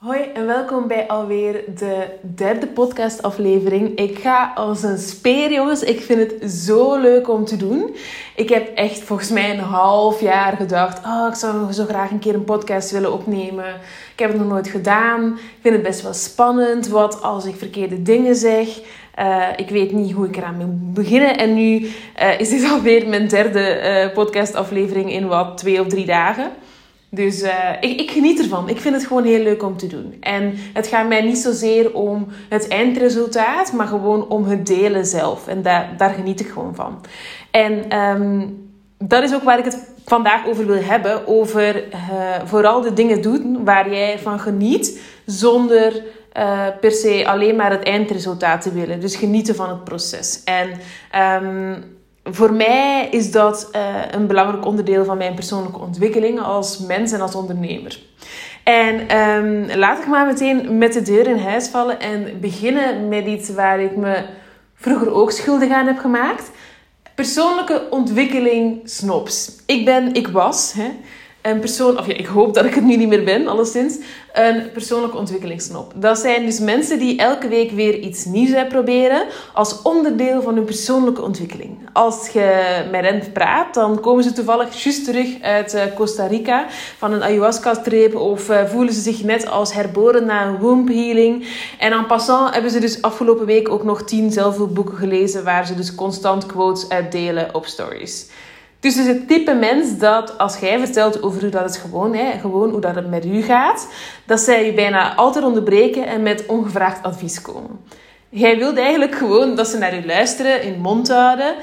Hoi en welkom bij alweer de derde podcastaflevering. Ik ga als een speer, jongens. Ik vind het zo leuk om te doen. Ik heb echt volgens mij een half jaar gedacht: oh, ik zou zo graag een keer een podcast willen opnemen. Ik heb het nog nooit gedaan. Ik vind het best wel spannend. Wat als ik verkeerde dingen zeg? Uh, ik weet niet hoe ik eraan moet beginnen. En nu uh, is dit alweer mijn derde uh, podcastaflevering in wat twee of drie dagen. Dus uh, ik, ik, geniet ervan. Ik vind het gewoon heel leuk om te doen. En het gaat mij niet zozeer om het eindresultaat, maar gewoon om het delen zelf. En daar, daar geniet ik gewoon van. En um, dat is ook waar ik het vandaag over wil hebben. Over uh, vooral de dingen doen waar jij van geniet, zonder uh, per se alleen maar het eindresultaat te willen. Dus genieten van het proces. En um, voor mij is dat uh, een belangrijk onderdeel van mijn persoonlijke ontwikkeling als mens en als ondernemer. En um, laat ik maar meteen met de deur in huis vallen en beginnen met iets waar ik me vroeger ook schuldig aan heb gemaakt. Persoonlijke ontwikkeling snops. Ik ben, ik was, hè, een persoon, of ja, ik hoop dat ik het nu niet meer ben, alleszins, een persoonlijke ontwikkelingssnop. Dat zijn dus mensen die elke week weer iets nieuws proberen als onderdeel van hun persoonlijke ontwikkeling. Als je met hen praat, dan komen ze toevallig juist terug uit eh, Costa Rica van een ayahuasca-trip of uh, voelen ze zich net als herboren na een womb healing. En en passant hebben ze dus afgelopen week ook nog tien zelfhulpboeken gelezen waar ze dus constant quotes uitdelen op stories. Dus het is het type mens dat als jij vertelt over hoe dat het gewoon, hè, gewoon hoe dat het met u gaat, dat zij je bijna altijd onderbreken en met ongevraagd advies komen. Jij wilt eigenlijk gewoon dat ze naar je luisteren, in mond houden,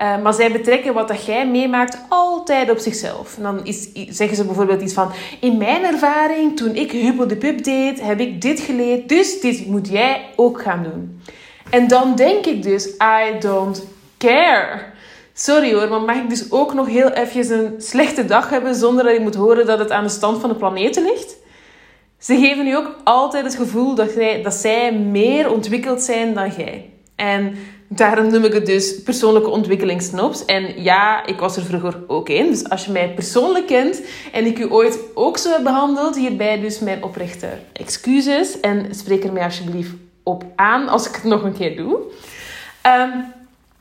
uh, maar zij betrekken wat dat jij meemaakt altijd op zichzelf. Dan is, zeggen ze bijvoorbeeld iets van: In mijn ervaring, toen ik Hubo de Pup deed, heb ik dit geleerd, dus dit moet jij ook gaan doen. En dan denk ik dus: I don't care. Sorry hoor, maar mag ik dus ook nog heel even een slechte dag hebben zonder dat je moet horen dat het aan de stand van de planeten ligt? Ze geven u ook altijd het gevoel dat, zij, dat zij meer ontwikkeld zijn dan jij. En daarom noem ik het dus persoonlijke ontwikkelingssnops. En ja, ik was er vroeger ook in. Dus als je mij persoonlijk kent en ik u ooit ook zo heb behandeld, hierbij dus mijn oprechte excuses. En spreek er mij alsjeblieft op aan als ik het nog een keer doe. Um,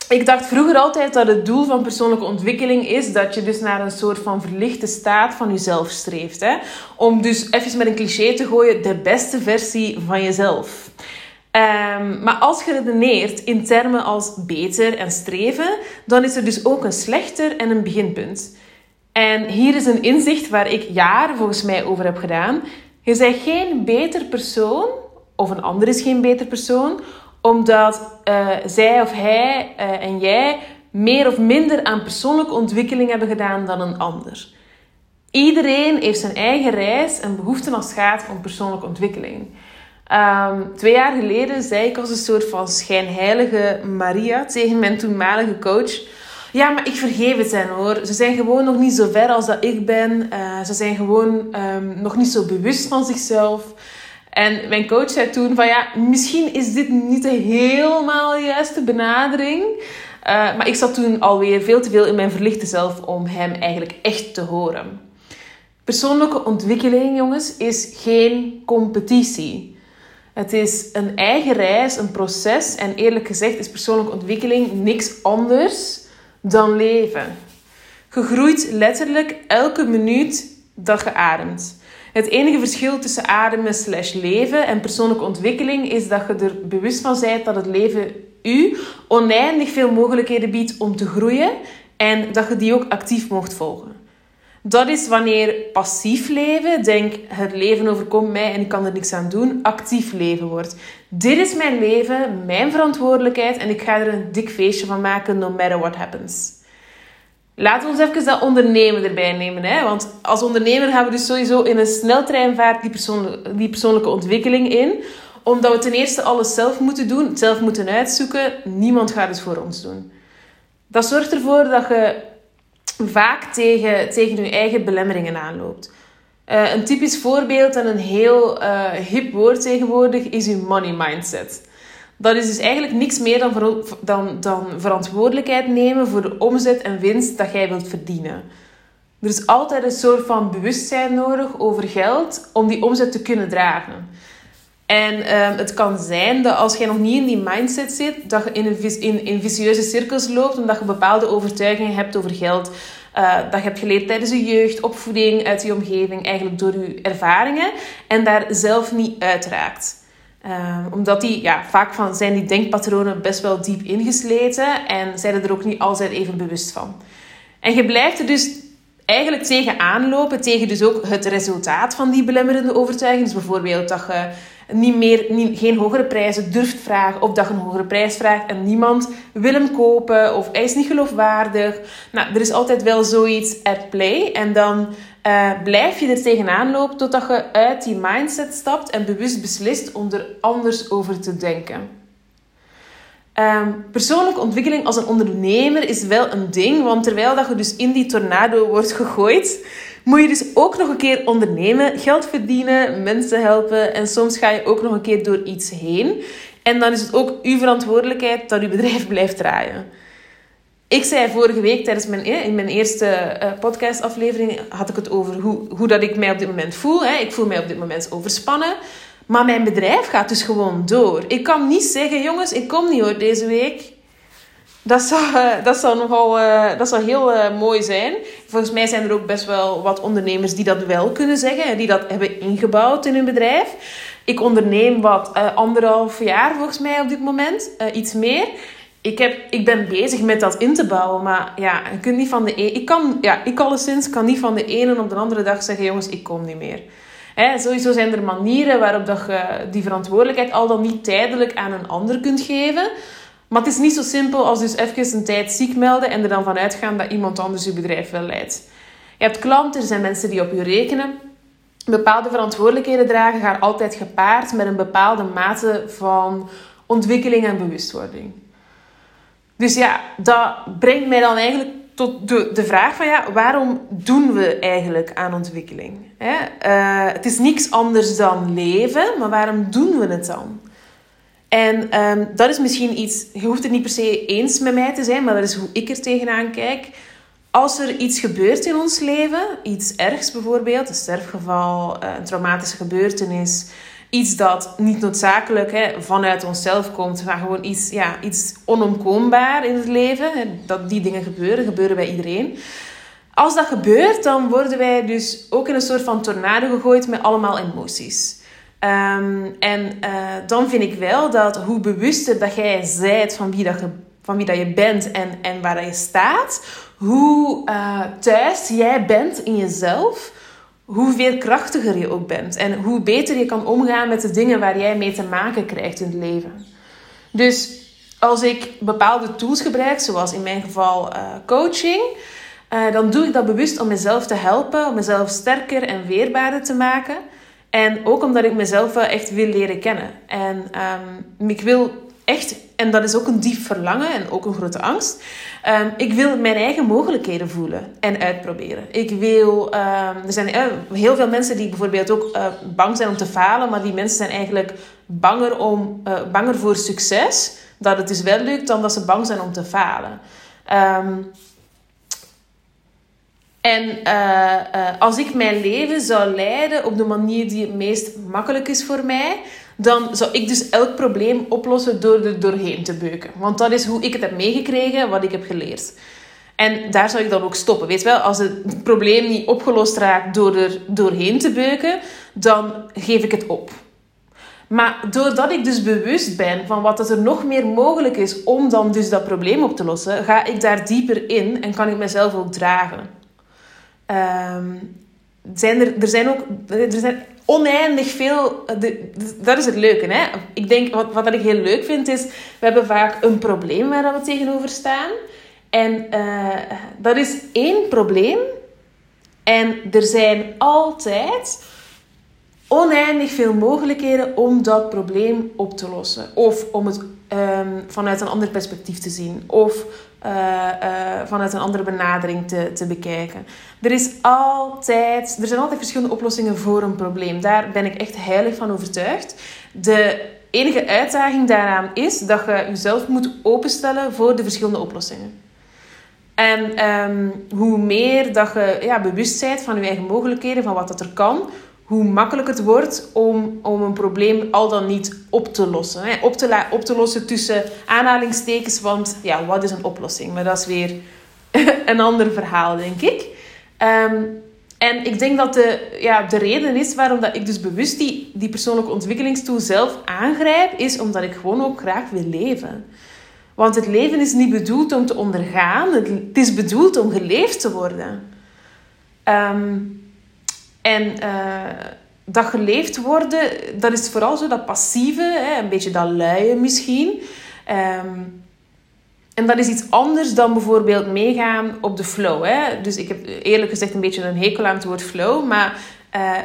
ik dacht vroeger altijd dat het doel van persoonlijke ontwikkeling is dat je dus naar een soort van verlichte staat van jezelf streeft. Hè? Om dus even met een cliché te gooien, de beste versie van jezelf. Um, maar als je redeneert in termen als beter en streven, dan is er dus ook een slechter en een beginpunt. En hier is een inzicht waar ik jaren volgens mij over heb gedaan. Je bent geen beter persoon, of een ander is geen beter persoon, omdat uh, zij of hij uh, en jij meer of minder aan persoonlijke ontwikkeling hebben gedaan dan een ander. Iedereen heeft zijn eigen reis en behoefte als het gaat om persoonlijke ontwikkeling. Um, twee jaar geleden zei ik als een soort van schijnheilige Maria tegen mijn toenmalige coach. Ja, maar ik vergeef het hen hoor. Ze zijn gewoon nog niet zo ver als dat ik ben. Uh, ze zijn gewoon um, nog niet zo bewust van zichzelf. En mijn coach zei toen van ja, misschien is dit niet helemaal de juiste benadering. Uh, maar ik zat toen alweer veel te veel in mijn verlichte zelf om hem eigenlijk echt te horen. Persoonlijke ontwikkeling, jongens, is geen competitie. Het is een eigen reis, een proces. En eerlijk gezegd is persoonlijke ontwikkeling niks anders dan leven. Je groeit letterlijk elke minuut dat je ademt. Het enige verschil tussen ademen slash leven en persoonlijke ontwikkeling is dat je er bewust van bent dat het leven u oneindig veel mogelijkheden biedt om te groeien en dat je die ook actief mocht volgen. Dat is wanneer passief leven, denk het leven overkomt mij en ik kan er niks aan doen, actief leven wordt. Dit is mijn leven, mijn verantwoordelijkheid en ik ga er een dik feestje van maken, no matter what happens. Laten we ons even dat ondernemen erbij nemen. Hè? Want als ondernemer gaan we dus sowieso in een sneltreinvaart die, persoonlijke, die persoonlijke ontwikkeling in. Omdat we ten eerste alles zelf moeten doen, zelf moeten uitzoeken. Niemand gaat het voor ons doen. Dat zorgt ervoor dat je vaak tegen, tegen je eigen belemmeringen aanloopt. Uh, een typisch voorbeeld en een heel uh, hip woord tegenwoordig is je money mindset. Dat is dus eigenlijk niks meer dan, dan, dan verantwoordelijkheid nemen voor de omzet en winst dat jij wilt verdienen. Er is altijd een soort van bewustzijn nodig over geld om die omzet te kunnen dragen. En uh, het kan zijn dat als jij nog niet in die mindset zit, dat je in, een, in, in vicieuze cirkels loopt, omdat je bepaalde overtuigingen hebt over geld. Uh, dat je hebt geleerd tijdens je jeugd, opvoeding, uit je omgeving, eigenlijk door je ervaringen. En daar zelf niet uitraakt. Uh, omdat die, ja, vaak van, zijn die denkpatronen best wel diep ingesleten en zijn er ook niet altijd even bewust van. En je blijft er dus eigenlijk tegen aanlopen, tegen dus ook het resultaat van die belemmerende overtuiging. Dus bijvoorbeeld dat je niet meer, geen hogere prijzen durft vragen, of dat je een hogere prijs vraagt en niemand wil hem kopen, of hij is niet geloofwaardig. Nou, er is altijd wel zoiets at play. En dan uh, blijf je er tegenaan lopen totdat je uit die mindset stapt en bewust beslist om er anders over te denken. Um, persoonlijke ontwikkeling als een ondernemer is wel een ding, want terwijl dat je dus in die tornado wordt gegooid, moet je dus ook nog een keer ondernemen, geld verdienen, mensen helpen en soms ga je ook nog een keer door iets heen. En dan is het ook uw verantwoordelijkheid dat uw bedrijf blijft draaien. Ik zei vorige week tijdens mijn, eh, in mijn eerste uh, podcastaflevering had ik het over hoe, hoe dat ik mij op dit moment voel. Hè. Ik voel mij op dit moment overspannen. Maar mijn bedrijf gaat dus gewoon door. Ik kan niet zeggen, jongens, ik kom niet hoor deze week. Dat zou, uh, dat zou nogal uh, dat zou heel mooi zijn. Volgens mij zijn er ook best wel wat ondernemers die dat wel kunnen zeggen. En die dat hebben ingebouwd in hun bedrijf. Ik onderneem wat anderhalf jaar volgens mij op dit moment. iets meer. Ik, heb, ik ben bezig met dat in te bouwen. Maar ja, je kunt niet van de e ik kan, ja, ik alleszins kan niet van de ene op de andere dag zeggen... Jongens, ik kom niet meer. Hè, sowieso zijn er manieren waarop dat je die verantwoordelijkheid al dan niet tijdelijk aan een ander kunt geven. Maar het is niet zo simpel als dus even een tijd ziek melden en er dan vanuit gaan dat iemand anders je bedrijf wel leidt. Je hebt klanten, er zijn mensen die op je rekenen. Bepaalde verantwoordelijkheden dragen gaan altijd gepaard met een bepaalde mate van ontwikkeling en bewustwording. Dus ja, dat brengt mij dan eigenlijk tot de, de vraag van ja, waarom doen we eigenlijk aan ontwikkeling? Hè? Uh, het is niks anders dan leven, maar waarom doen we het dan? En um, dat is misschien iets, je hoeft het niet per se eens met mij te zijn, maar dat is hoe ik er tegenaan kijk. Als er iets gebeurt in ons leven, iets ergs bijvoorbeeld, een sterfgeval, eh, een traumatische gebeurtenis, iets dat niet noodzakelijk hè, vanuit onszelf komt, maar gewoon iets, ja, iets onomkoombaar in het leven. Hè, dat die dingen gebeuren, gebeuren bij iedereen. Als dat gebeurt, dan worden wij dus ook in een soort van tornado gegooid met allemaal emoties. Um, en uh, dan vind ik wel dat hoe bewuster dat jij zijt van wie dat je, van wie dat je bent en, en waar dat je staat, hoe uh, thuis jij bent in jezelf, hoe krachtiger je ook bent. En hoe beter je kan omgaan met de dingen waar jij mee te maken krijgt in het leven. Dus als ik bepaalde tools gebruik, zoals in mijn geval uh, coaching, uh, dan doe ik dat bewust om mezelf te helpen, om mezelf sterker en weerbaarder te maken. En ook omdat ik mezelf wel echt wil leren kennen. En um, ik wil echt, en dat is ook een diep verlangen en ook een grote angst. Um, ik wil mijn eigen mogelijkheden voelen en uitproberen. Ik wil, um, er zijn uh, heel veel mensen die bijvoorbeeld ook uh, bang zijn om te falen, maar die mensen zijn eigenlijk banger, om, uh, banger voor succes, dat het dus wel lukt, dan dat ze bang zijn om te falen. Um, en als ik mijn leven zou leiden op de manier die het meest makkelijk is voor mij, dan zou ik dus elk probleem oplossen door er doorheen te beuken. Want dat is hoe ik het heb meegekregen, wat ik heb geleerd. En daar zou ik dan ook stoppen. Weet wel, als het probleem niet opgelost raakt door er doorheen te beuken, dan geef ik het op. Maar doordat ik dus bewust ben van wat er nog meer mogelijk is om dan dus dat probleem op te lossen, ga ik daar dieper in en kan ik mezelf ook dragen. Um, zijn er, er zijn ook er zijn oneindig veel. Dat is het leuke. Hè? Ik denk, wat, wat ik heel leuk vind, is. We hebben vaak een probleem waar we tegenover staan. En uh, dat is één probleem. En er zijn altijd oneindig veel mogelijkheden om dat probleem op te lossen. Of om het um, vanuit een ander perspectief te zien. Of uh, uh, vanuit een andere benadering te, te bekijken. Er, is altijd, er zijn altijd verschillende oplossingen voor een probleem. Daar ben ik echt heilig van overtuigd. De enige uitdaging daaraan is dat je jezelf moet openstellen voor de verschillende oplossingen. En ehm, hoe meer dat je ja, bewust bent van je eigen mogelijkheden, van wat dat er kan, hoe makkelijker het wordt om, om een probleem al dan niet op te lossen. Hè? Op, te op te lossen tussen aanhalingstekens, want ja, wat is een oplossing? Maar dat is weer een ander verhaal, denk ik. Ehm, en ik denk dat de, ja, de reden is waarom dat ik dus bewust die, die persoonlijke ontwikkelingstoel zelf aangrijp, is omdat ik gewoon ook graag wil leven. Want het leven is niet bedoeld om te ondergaan, het, is bedoeld om geleefd te worden. Ehm, en uh, dat geleefd worden, dat is vooral zo dat passieve, hè, een beetje dat luie misschien. Um, en dat is iets anders dan bijvoorbeeld meegaan op de flow. Hè? Dus ik heb eerlijk gezegd een beetje een hekel aan het woord flow. Maar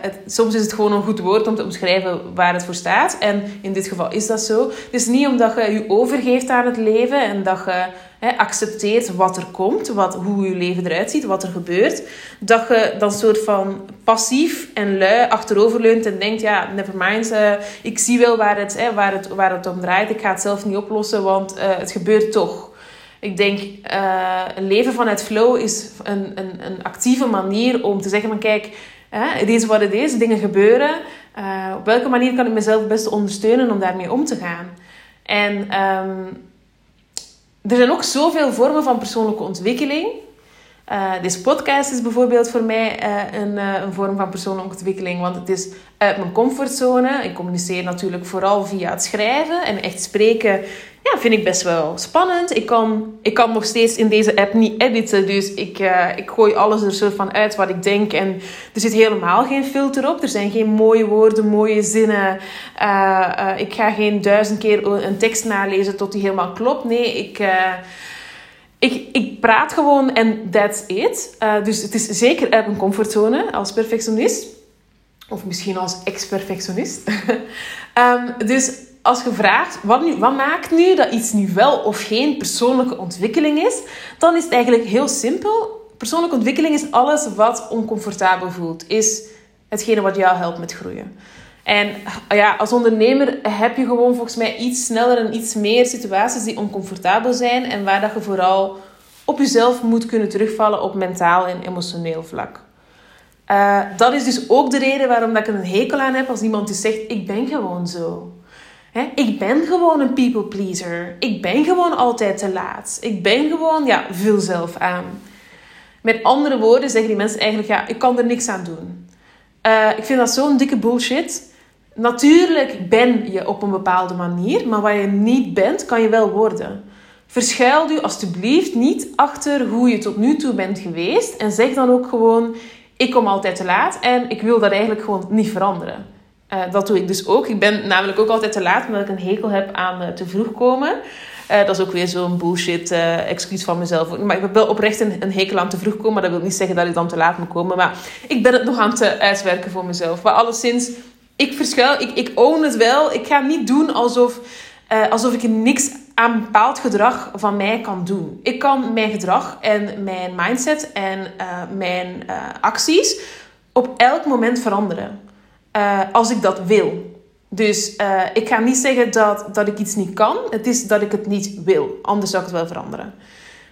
het, soms is het gewoon een goed woord om te omschrijven waar het voor staat. En in dit geval is dat zo. Het is niet omdat je je overgeeft aan het leven en dat je hè, accepteert wat er komt, wat, hoe je leven eruit ziet, wat er gebeurt, dat je dan soort van passief en lui achteroverleunt en denkt: ja, never mind, uh, ik zie wel waar het, waar, het, waar het om draait. Ik ga het zelf niet oplossen, want uh, het gebeurt toch. Ik denk, uh, een leven vanuit flow is een, een, een actieve manier om te zeggen van kijk, het is wat het is, dingen gebeuren. Op welke manier kan ik mezelf het beste ondersteunen om daarmee om te gaan? En um, er zijn ook zoveel vormen van persoonlijke ontwikkeling. Uh, deze podcast is bijvoorbeeld voor mij uh, een, uh, een, vorm van persoonlijke ontwikkeling, want het is uit mijn comfortzone. Ik communiceer natuurlijk vooral via het schrijven en echt spreken ja, vind ik best wel spannend. Ik kan, ik kan nog steeds in deze app niet editen. Dus ik, ik gooi alles er soort van uit wat ik denk. En er zit helemaal geen filter op. Er zijn geen mooie woorden, mooie zinnen. Ik ga geen duizend keer een tekst nalezen tot die helemaal klopt. Nee, ik, ik, ik praat gewoon en that's it. dus het is zeker uit mijn comfortzone als perfectionist. Of misschien als ex-perfectionist. um, dus als je vraagt, wat, wat maakt nu dat iets nu wel of geen persoonlijke ontwikkeling is, dan is het eigenlijk heel simpel. Persoonlijke ontwikkeling is alles wat oncomfortabel voelt. Is hetgene wat jou helpt met groeien. En ja, als ondernemer heb je gewoon volgens mij iets sneller en iets meer situaties die oncomfortabel zijn. En waar dat je vooral op jezelf moet kunnen terugvallen op mentaal en emotioneel vlak. Uh, dat is dus ook de reden waarom dat ik een hekel aan heb als iemand die zegt: Ik ben gewoon zo ik ben gewoon een people pleaser. Ik ben gewoon altijd te laat. Ik ben gewoon, ja, vul zelf aan. Met andere woorden zeggen die mensen eigenlijk, ja, ik kan er niks aan doen. Uh, ik vind dat zo'n dikke bullshit. Natuurlijk ben je op een bepaalde manier, maar waar je niet bent, kan je wel worden. Verschuil u alstublieft niet achter hoe je tot nu toe bent geweest en zeg dan ook gewoon: ik kom altijd te laat en ik wil dat eigenlijk gewoon niet veranderen. Uh, dat doe ik dus ook. Ik ben namelijk ook altijd te laat, omdat ik een hekel heb aan uh, te vroeg komen. Uh, dat is ook weer zo'n bullshit excuus van mezelf. Maar ik heb wel oprecht een, een, hekel aan te vroeg komen. Maar dat wil niet zeggen dat ik dan te laat moet komen. Maar ik ben het nog aan het uitwerken voor mezelf. Maar alleszins, ik verschuil, ik, ik own het wel. Ik ga niet doen alsof, alsof ik niks aan bepaald gedrag van mij kan doen. Ik kan mijn gedrag en mijn mindset en mijn acties op elk moment veranderen. Uh, als ik dat wil. Dus uh, ik ga niet zeggen dat, dat ik iets niet kan. Het is dat ik het niet wil. Anders zou ik het wel veranderen.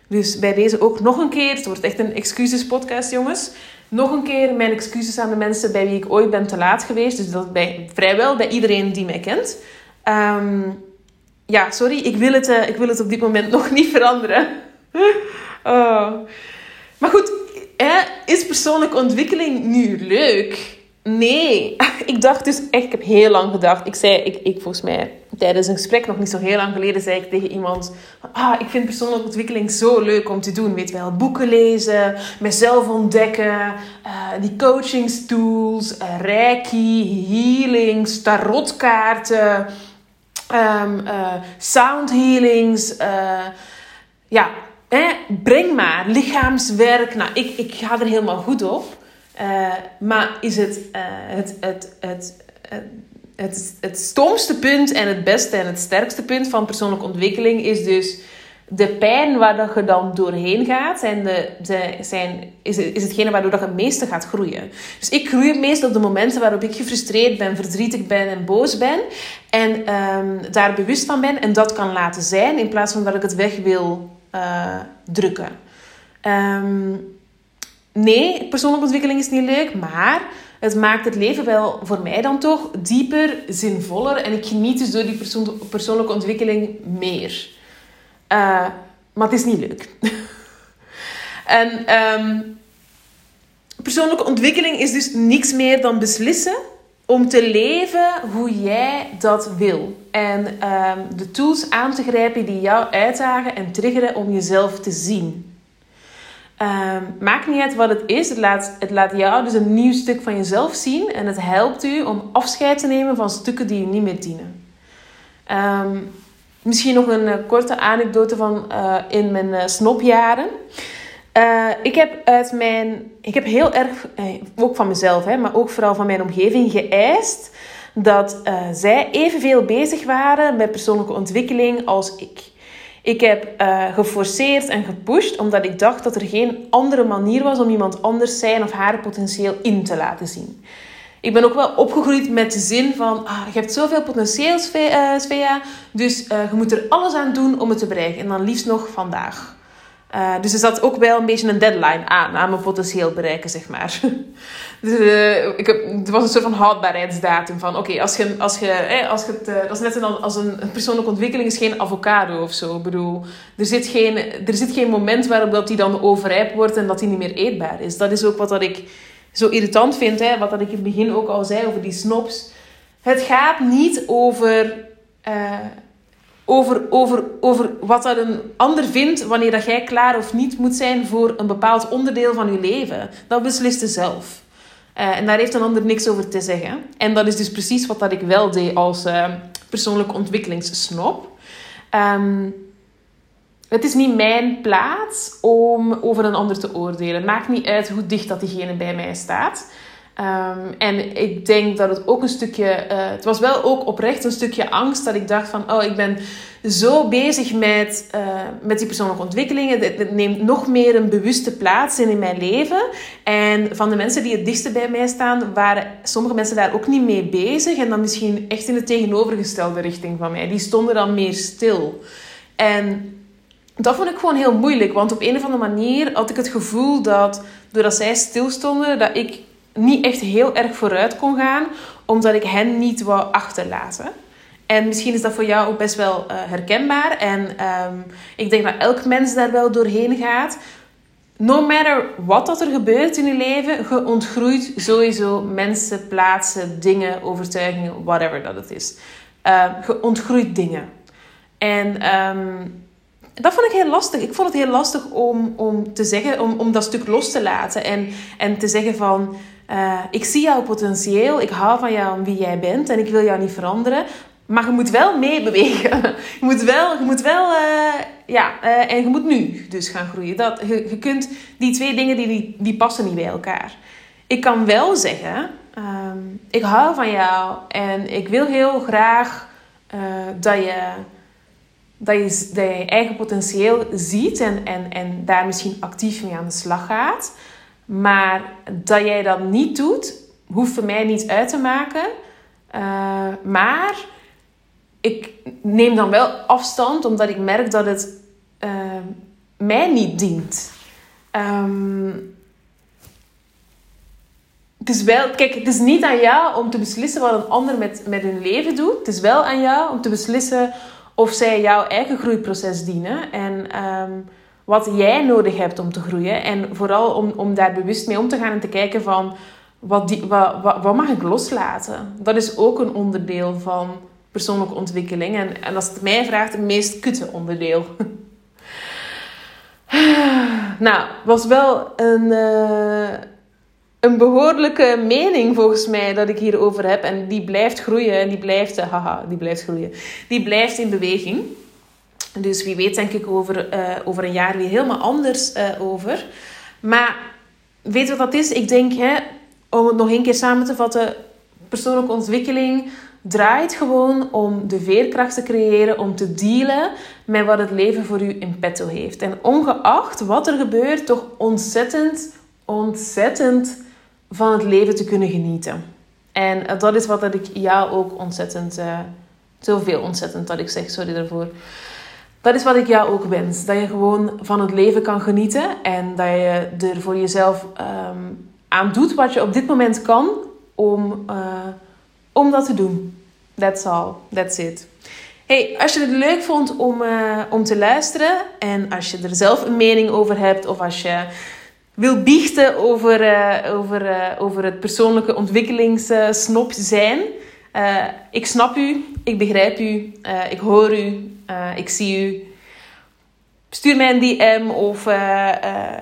Dus bij deze ook nog een keer. Het wordt echt een excuses podcast, jongens. Nog een keer mijn excuses aan de mensen bij wie ik ooit ben te laat geweest. Dus dat bij, vrijwel bij iedereen die mij kent. Um, ja, sorry. Ik wil, het, uh, ik wil het op dit moment nog niet veranderen. oh. Maar goed, is persoonlijke ontwikkeling nu leuk? Nee, ik dacht dus echt, ik heb heel lang gedacht. Ik zei, ik, ik volgens mij tijdens een gesprek nog niet zo heel lang geleden, zei ik tegen iemand: Ah, ik vind persoonlijke ontwikkeling zo leuk om te doen. Weet wel, boeken lezen, mezelf ontdekken, uh, die coachingstools, uh, reiki, healings, tarotkaarten, um, sound healings. ja, breng maar, lichaamswerk. Nou, ik, ik ga er helemaal goed op. Uh, maar is het, uh, het, het, het, het, het, stomste punt en het beste en het sterkste punt van persoonlijke ontwikkeling is dus de pijn waar dat je dan doorheen gaat, zijn de, zijn, is, is hetgene waardoor dat je het meeste gaat groeien. Dus ik groei het meest op de momenten waarop ik gefrustreerd ben, verdrietig ben en boos ben. En um, daar bewust van ben en dat kan laten zijn, in plaats van dat ik het weg wil uh, drukken. Ehm, nee, persoonlijke ontwikkeling is niet leuk, maar het maakt het leven wel voor mij dan toch dieper, zinvoller. En ik geniet dus door die persoon persoonlijke ontwikkeling meer. Uh, maar het is niet leuk. en um, persoonlijke ontwikkeling is dus niks meer dan beslissen om te leven hoe jij dat wil. En um, de tools aan te grijpen die jou uitdagen en triggeren om jezelf te zien. Um, maakt niet uit wat het is. Het laat, het laat jou dus een nieuw stuk van jezelf zien. En het helpt u om afscheid te nemen van stukken die je niet meer dienen. Um, misschien nog een uh, korte anekdote van uh, in mijn uh, snopjaren. ik heb uit mijn... Ik heb heel erg, ook van mezelf, hè, maar ook vooral van mijn omgeving, geëist... dat zij evenveel bezig waren met persoonlijke ontwikkeling als ik. Ik heb uh, geforceerd en gepusht omdat ik dacht dat er geen andere manier was om iemand anders zijn of haar potentieel in te laten zien. Ik ben ook wel opgegroeid met de zin van: ah, je hebt zoveel potentieel, Svea, uh, dus uh, je moet er alles aan doen om het te bereiken. En dan liefst nog vandaag. Uh, dus er zat ook wel een beetje een deadline aan, aan mijn potentieel bereiken, zeg maar. dus uh, ik heb, er was een soort van houdbaarheidsdatum van, oké, als je, als je, als je het, uh, dat is net als een, een persoonlijke ontwikkeling is geen avocado of zo. Ik bedoel, er zit geen, er zit geen moment waarop dat die dan overrijp wordt en dat die niet meer eetbaar is. Dat is ook wat dat ik zo irritant vind, hè, wat dat ik in het begin ook al zei over die snobs. Het gaat niet over over, over, over wat dat een ander vindt wanneer dat jij klaar of niet moet zijn voor een bepaald onderdeel van je leven. Dat beslist je zelf. Uh, en daar heeft een ander niks over te zeggen. En dat is dus precies wat dat ik wel deed als uh, persoonlijke ontwikkelingssnop. Um, het is niet mijn plaats om over een ander te oordelen. Maakt niet uit hoe dicht dat diegene bij mij staat. Um, en ik denk dat het ook een stukje, uh, het was wel ook oprecht een stukje angst dat ik dacht van, oh, ik ben zo bezig met, uh, met die persoonlijke ontwikkelingen. Het neemt nog meer een bewuste plaats in in mijn leven. En van de mensen die het dichtste bij mij staan, waren sommige mensen daar ook niet mee bezig. En dan misschien echt in de tegenovergestelde richting van mij. Die stonden dan meer stil. En dat vond ik gewoon heel moeilijk. Want op een of andere manier had ik het gevoel dat, doordat zij stilstonden, dat ik niet echt heel erg vooruit kon gaan, omdat ik hen niet wou achterlaten. En misschien is dat voor jou ook best wel uh, herkenbaar. En um, ik denk dat elk mens daar wel doorheen gaat. No matter wat dat er gebeurt in je leven, je ontgroeit sowieso mensen, plaatsen, dingen, overtuigingen, whatever dat het is. Uh, je ontgroeit dingen. En um, dat vond ik heel lastig. Ik vond het heel lastig om, om te zeggen, om, om dat stuk los te laten. En, en te zeggen van uh, ik zie jouw potentieel, ik hou van jou en wie jij bent en ik wil jou niet veranderen. Maar je moet wel meebewegen. Je moet wel, je moet wel uh, ja, uh, en je moet nu dus gaan groeien. Dat, je, je kunt die twee dingen, die, die, passen niet bij elkaar. Ik kan wel zeggen, um, ik hou van jou en ik wil heel graag dat je dat je, je eigen potentieel ziet en, en, en daar misschien actief mee aan de slag gaat. Maar dat jij dat niet doet, hoeft voor mij niet uit te maken. Uh, maar ik neem dan wel afstand, omdat ik merk dat het uh, mij niet dient. Um, het is wel, kijk, het is niet aan jou om te beslissen wat een ander met, met hun leven doet. Het is wel aan jou om te beslissen of zij jouw eigen groeiproces dienen. En um, wat jij nodig hebt om te groeien. En vooral om, om daar bewust mee om te gaan en te kijken van wat, die, wat, wat, mag ik loslaten? Dat is ook een onderdeel van persoonlijke ontwikkeling. En, en als het mij vraagt, het meest kutte onderdeel. nou, was wel een, uh, een behoorlijke mening volgens mij dat ik hierover heb. En die blijft groeien. En die blijft, uh, haha, die blijft groeien. Die blijft in beweging. Dus wie weet denk ik over, uh, over een jaar weer helemaal anders uh, over. Maar weet wat dat is? Ik denk, hè, om het nog een keer samen te vatten, persoonlijke ontwikkeling draait gewoon om de veerkracht te creëren om te dealen met wat het leven voor u in petto heeft. En ongeacht wat er gebeurt, toch ontzettend, ontzettend van het leven te kunnen genieten. En dat is wat dat ik jou ook ontzettend, uh, zoveel ontzettend dat ik zeg, sorry daarvoor dat is wat ik jou ook wens. Dat je gewoon van het leven kan genieten en dat je er voor jezelf ehm, aan doet wat je op dit moment kan om, uh, om dat te doen. That's all. That's it. Hey, als je het leuk vond om, uh, om te luisteren en als je er zelf een mening over hebt of als je wil biechten over, uh, over, over het persoonlijke ontwikkelingssnop zijn, ik snap u, ik begrijp u, ik hoor u, ik zie u. Stuur mij een DM of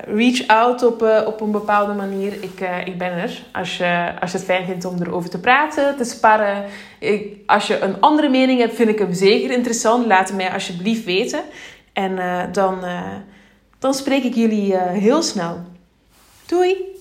reach out op, op een bepaalde manier. Ik, ik ben er. Als je, als je het fijn vindt om erover te praten, te sparren. Ik, als je een andere mening hebt, vind ik hem zeker interessant. Laat het mij alsjeblieft weten. En dan, dan spreek ik jullie heel snel. Doei!